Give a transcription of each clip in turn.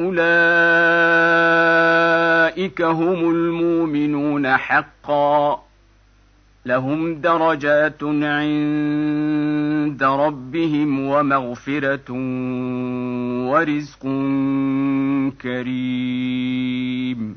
أولئك هم المؤمنون حقا. لهم درجات عند ربهم ومغفرة ورزق كريم.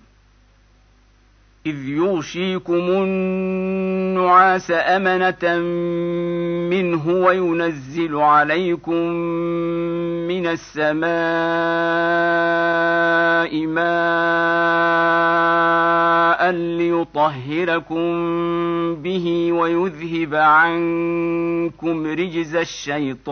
إذ يغشيكم النعاس أمنة منه وينزل عليكم من السماء ماء ليطهركم به ويذهب عنكم رجز الشيطان.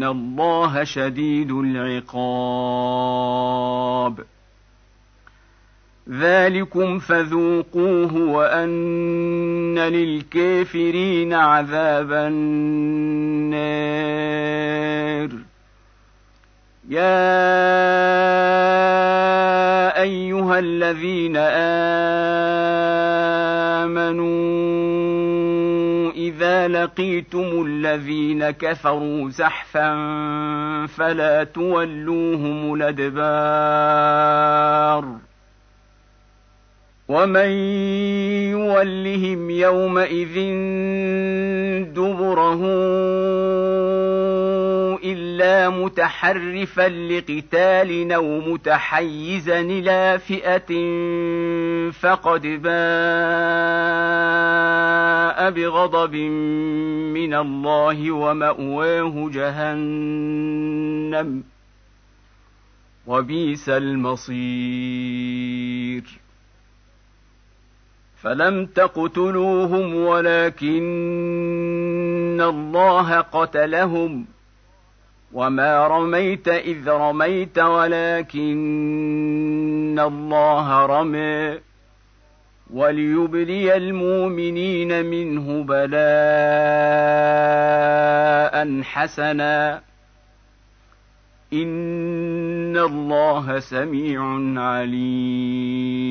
فان الله شديد العقاب ذلكم فذوقوه وان للكافرين عذاب النار يا ايها الذين امنوا اذا لقيتم الذين كفروا زحفا فلا تولوهم الأدبار. ومن يولهم يومئذ دبره متحرفا لقتال أو متحيزا إلى فئة فقد باء بغضب من الله ومأواه جهنم. وبئس المصير. فلم تقتلوهم ولكن الله قتلهم. وما رميت اذ رميت ولكن الله رمي وليبلي المؤمنين منه بلاء حسنا ان الله سميع عليم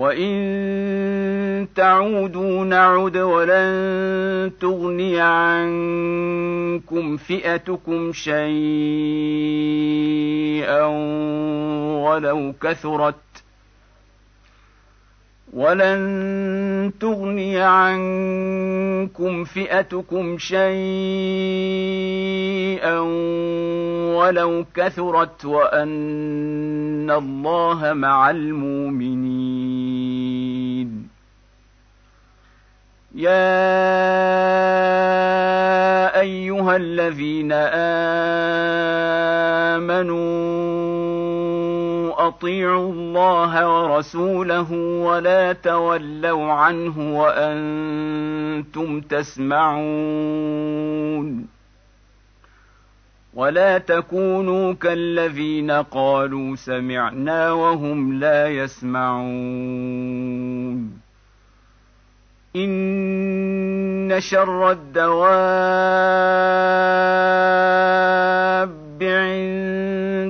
وان تعودوا نعد ولن تغني عنكم فئتكم شيئا ولو كثرت ولن تغني عنكم فئتكم شيئا ولو كثرت وان الله مع المؤمنين. يا ايها الذين امنوا أطيعوا الله ورسوله ولا تولوا عنه وأنتم تسمعون ولا تكونوا كالذين قالوا سمعنا وهم لا يسمعون إن شر الدواب عند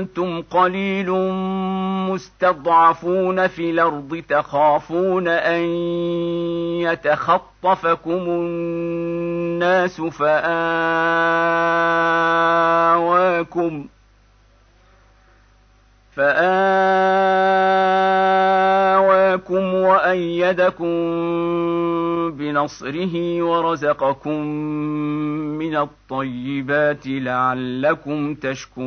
أنتم قليل مستضعفون في الأرض تخافون أن يتخطفكم الناس فآواكم فآواكم وأيدكم بنصره ورزقكم من الطيبات لعلكم تشكرون.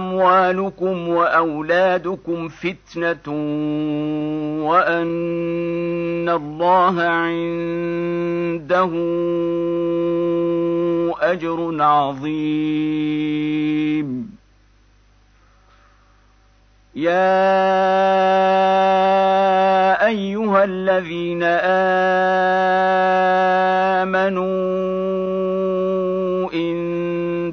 أموالكم وأولادكم فتنة وأن الله عنده أجر عظيم. يا أيها الذين آمنوا ان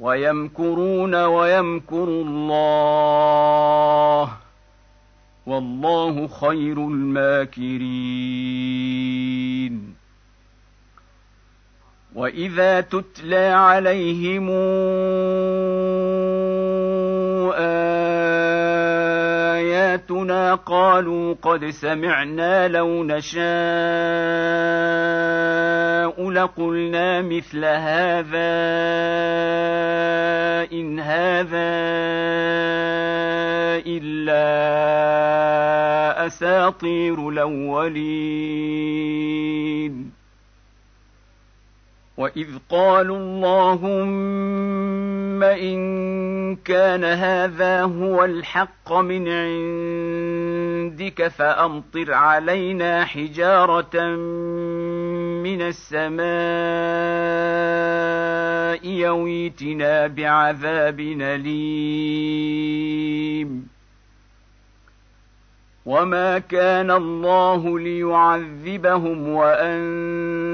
ويمكرون ويمكر الله والله خير الماكرين. وإذا تتلى عليهم آياتنا قالوا قد سمعنا لو نشاء لقلنا مثل هذا إن هذا إلا أساطير الأولين. واذ قالوا اللهم ان كان هذا هو الحق من عندك فامطر علينا حجاره من السماء يويتنا بعذاب اليم وما كان الله ليعذبهم وانت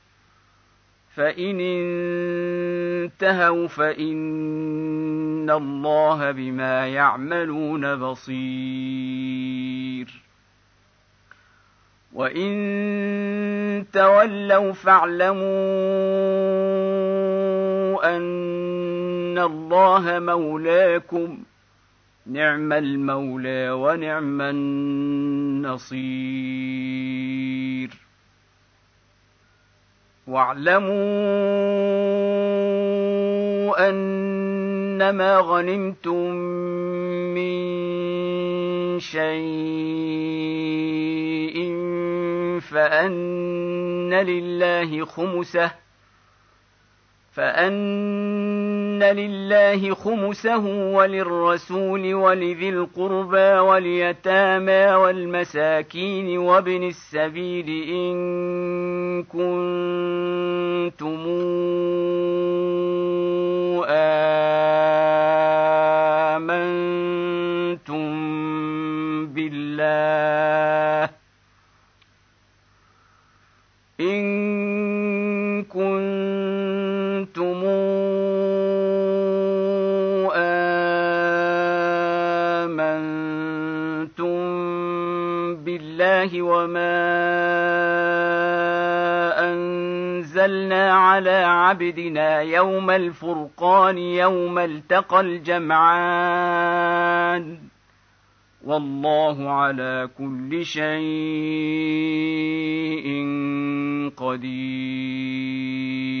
فان انتهوا فان الله بما يعملون بصير وان تولوا فاعلموا ان الله مولاكم نعم المولى ونعم النصير واعلموا أنما غنمتم من شيء فأن لله خمسه فأن لله خمسه وللرسول ولذي القربى واليتامى والمساكين وابن السبيل إن كنتم آمنتم بالله وما أنزلنا على عبدنا يوم الفرقان يوم التقى الجمعان. والله على كل شيء قدير.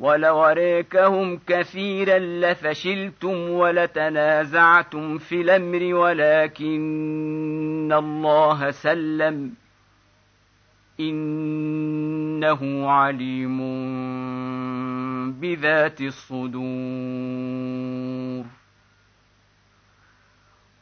ولو اريكهم كثيرا لفشلتم ولتنازعتم في الأمر ولكن الله سلم. إنه عليم بذات الصدور.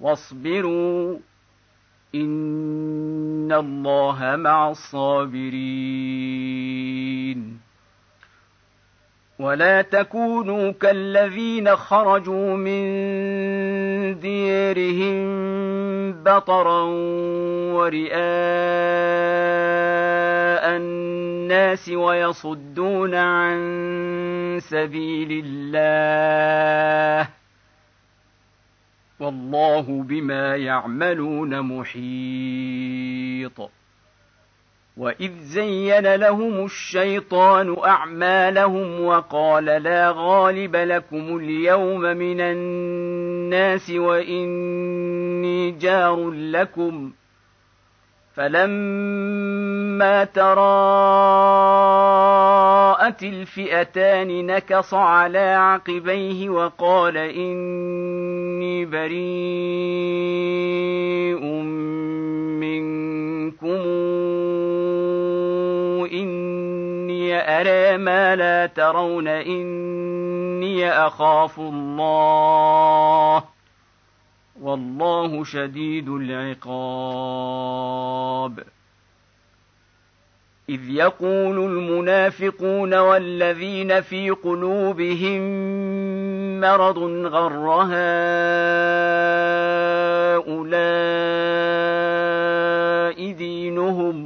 واصبروا إن الله مع الصابرين. ولا تكونوا كالذين خرجوا من ديرهم بطرا ورئاء الناس ويصدون عن سبيل الله. والله بما يعملون محيط. وإذ زين لهم الشيطان أعمالهم وقال لا غالب لكم اليوم من الناس وإني جار لكم فلما تراءت الفئتان نكص على عقبيه وقال اني بريء منكم أرى ما لا ترون إني أخاف الله والله شديد العقاب. إذ يقول المنافقون والذين في قلوبهم مرض غر هؤلاء دينهم ۖ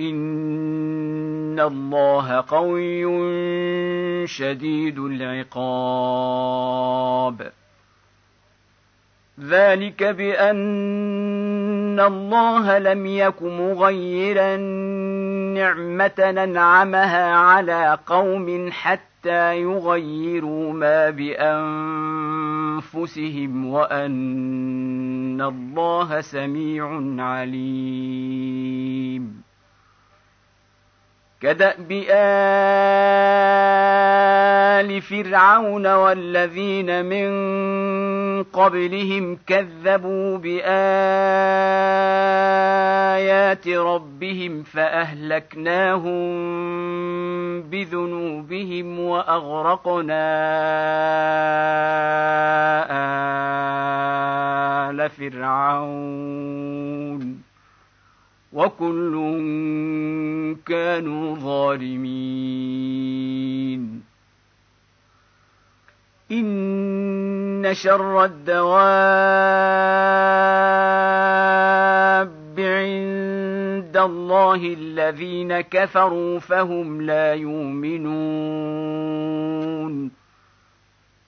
ان الله قوي شديد العقاب ذلك بان الله لم يك مغيرا نعمه ننعمها على قوم حتى يغيروا ما بانفسهم وان الله سميع عليم كداب ال فرعون والذين من قبلهم كذبوا بآيات ربهم فأهلكناهم بذنوبهم وأغرقنا آل فرعون. وكل كانوا ظالمين. إن شر الدواب عند الله الذين كفروا فهم لا يؤمنون.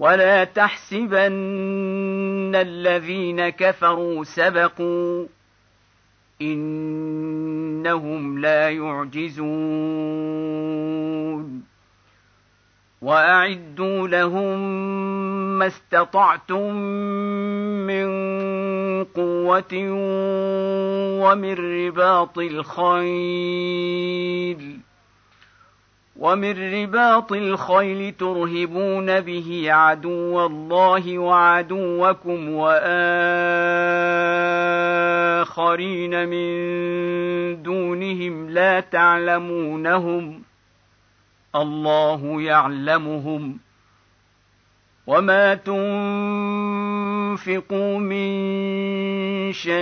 ولا تحسبن الذين كفروا سبقوا انهم لا يعجزون واعدوا لهم ما استطعتم من قوه ومن رباط الخيل ومن رباط الخيل ترهبون به عدو الله وعدوكم واخرين من دونهم لا تعلمونهم الله يعلمهم وما تنفقوا من شيء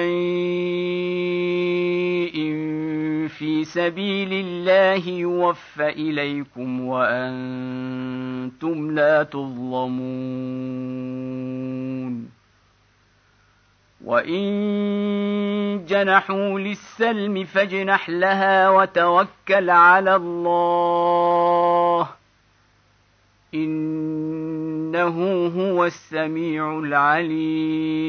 في سبيل الله يوفى إليكم وأنتم لا تظلمون. وإن جنحوا للسلم فاجنح لها وتوكل على الله. إنه هو السميع العليم.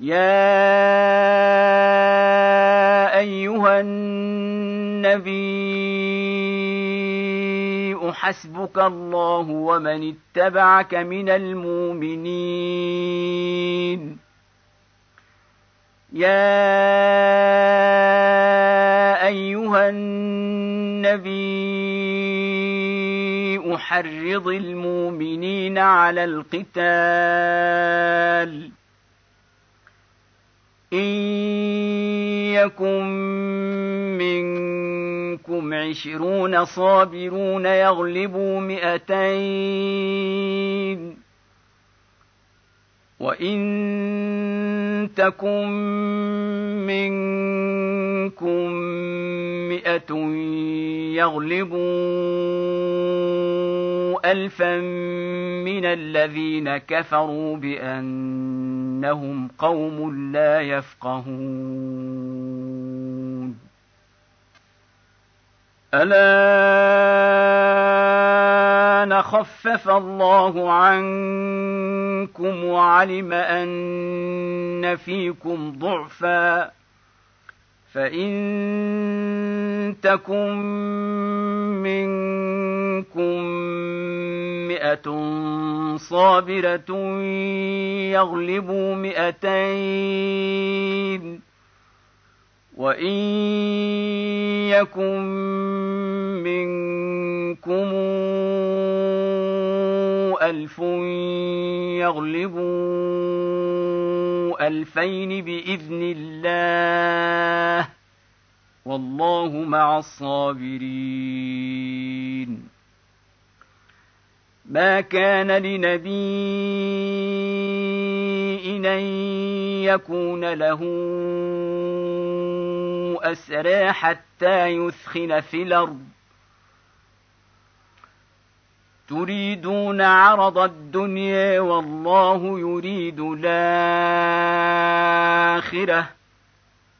يا ايها النبي حسبك الله ومن اتبعك من المؤمنين يا ايها النبي احرض المؤمنين على القتال إن يكن منكم عشرون صابرون يغلبوا مئتين وإن تكن منكم مئة يغلبوا الفا من الذين كفروا بأنهم قوم لا يفقهون. الان خفف الله عنكم وعلم أن فيكم ضعفا. فان تكن منكم مئه صابره يغلبوا مئتين وان يكن منكم ألف يغلبوا ألفين بإذن الله والله مع الصابرين. ما كان لنبي إن يكون له أسرى حتى يثخن في الأرض. تريدون عرض الدنيا والله يريد الآخرة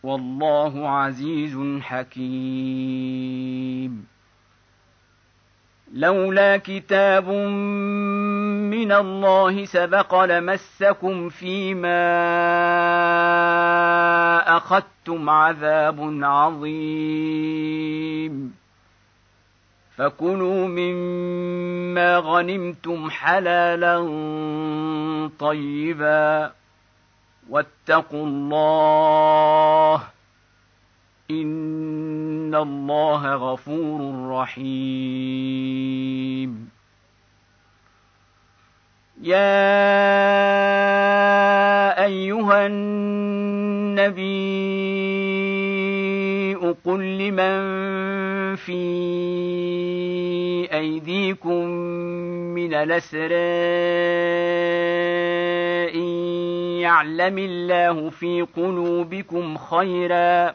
والله عزيز حكيم. لولا كتاب من الله سبق لمسكم فيما أخذتم عذاب عظيم. فكلوا مما غنمتم حلالا طيبا واتقوا الله ان الله غفور رحيم يا ايها النبي من في أيديكم من الأسرى إن يعلم الله في قلوبكم خيرا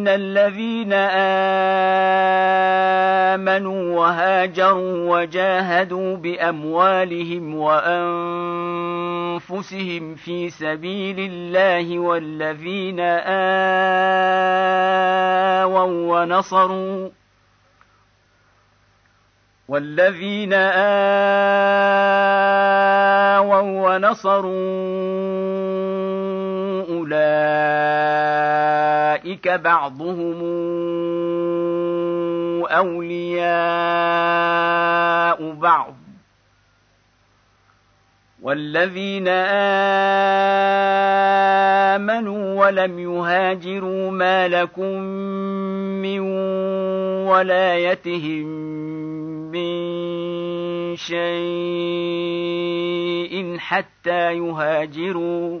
ان الذين امنوا وهاجروا وجاهدوا باموالهم وانفسهم في سبيل الله والذين اووا ونصروا والذين آووا ونصروا أولئك بعضهم أولياء بعض والذين آمنوا ولم يهاجروا ما لكم من ولايتهم من شيء حتى يهاجروا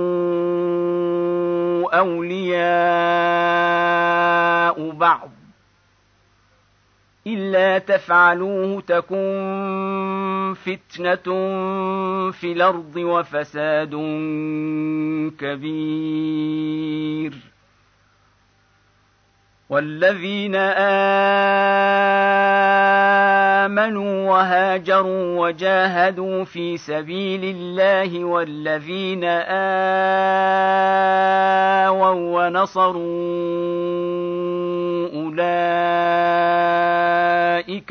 أولياء بعض. إلا تفعلوه تكن فتنة في الأرض وفساد كبير. والذين آمنوا وهاجروا وجاهدوا في سبيل الله والذين آووا ونصروا أولئك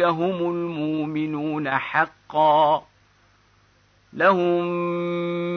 هم المؤمنون حقا. لهم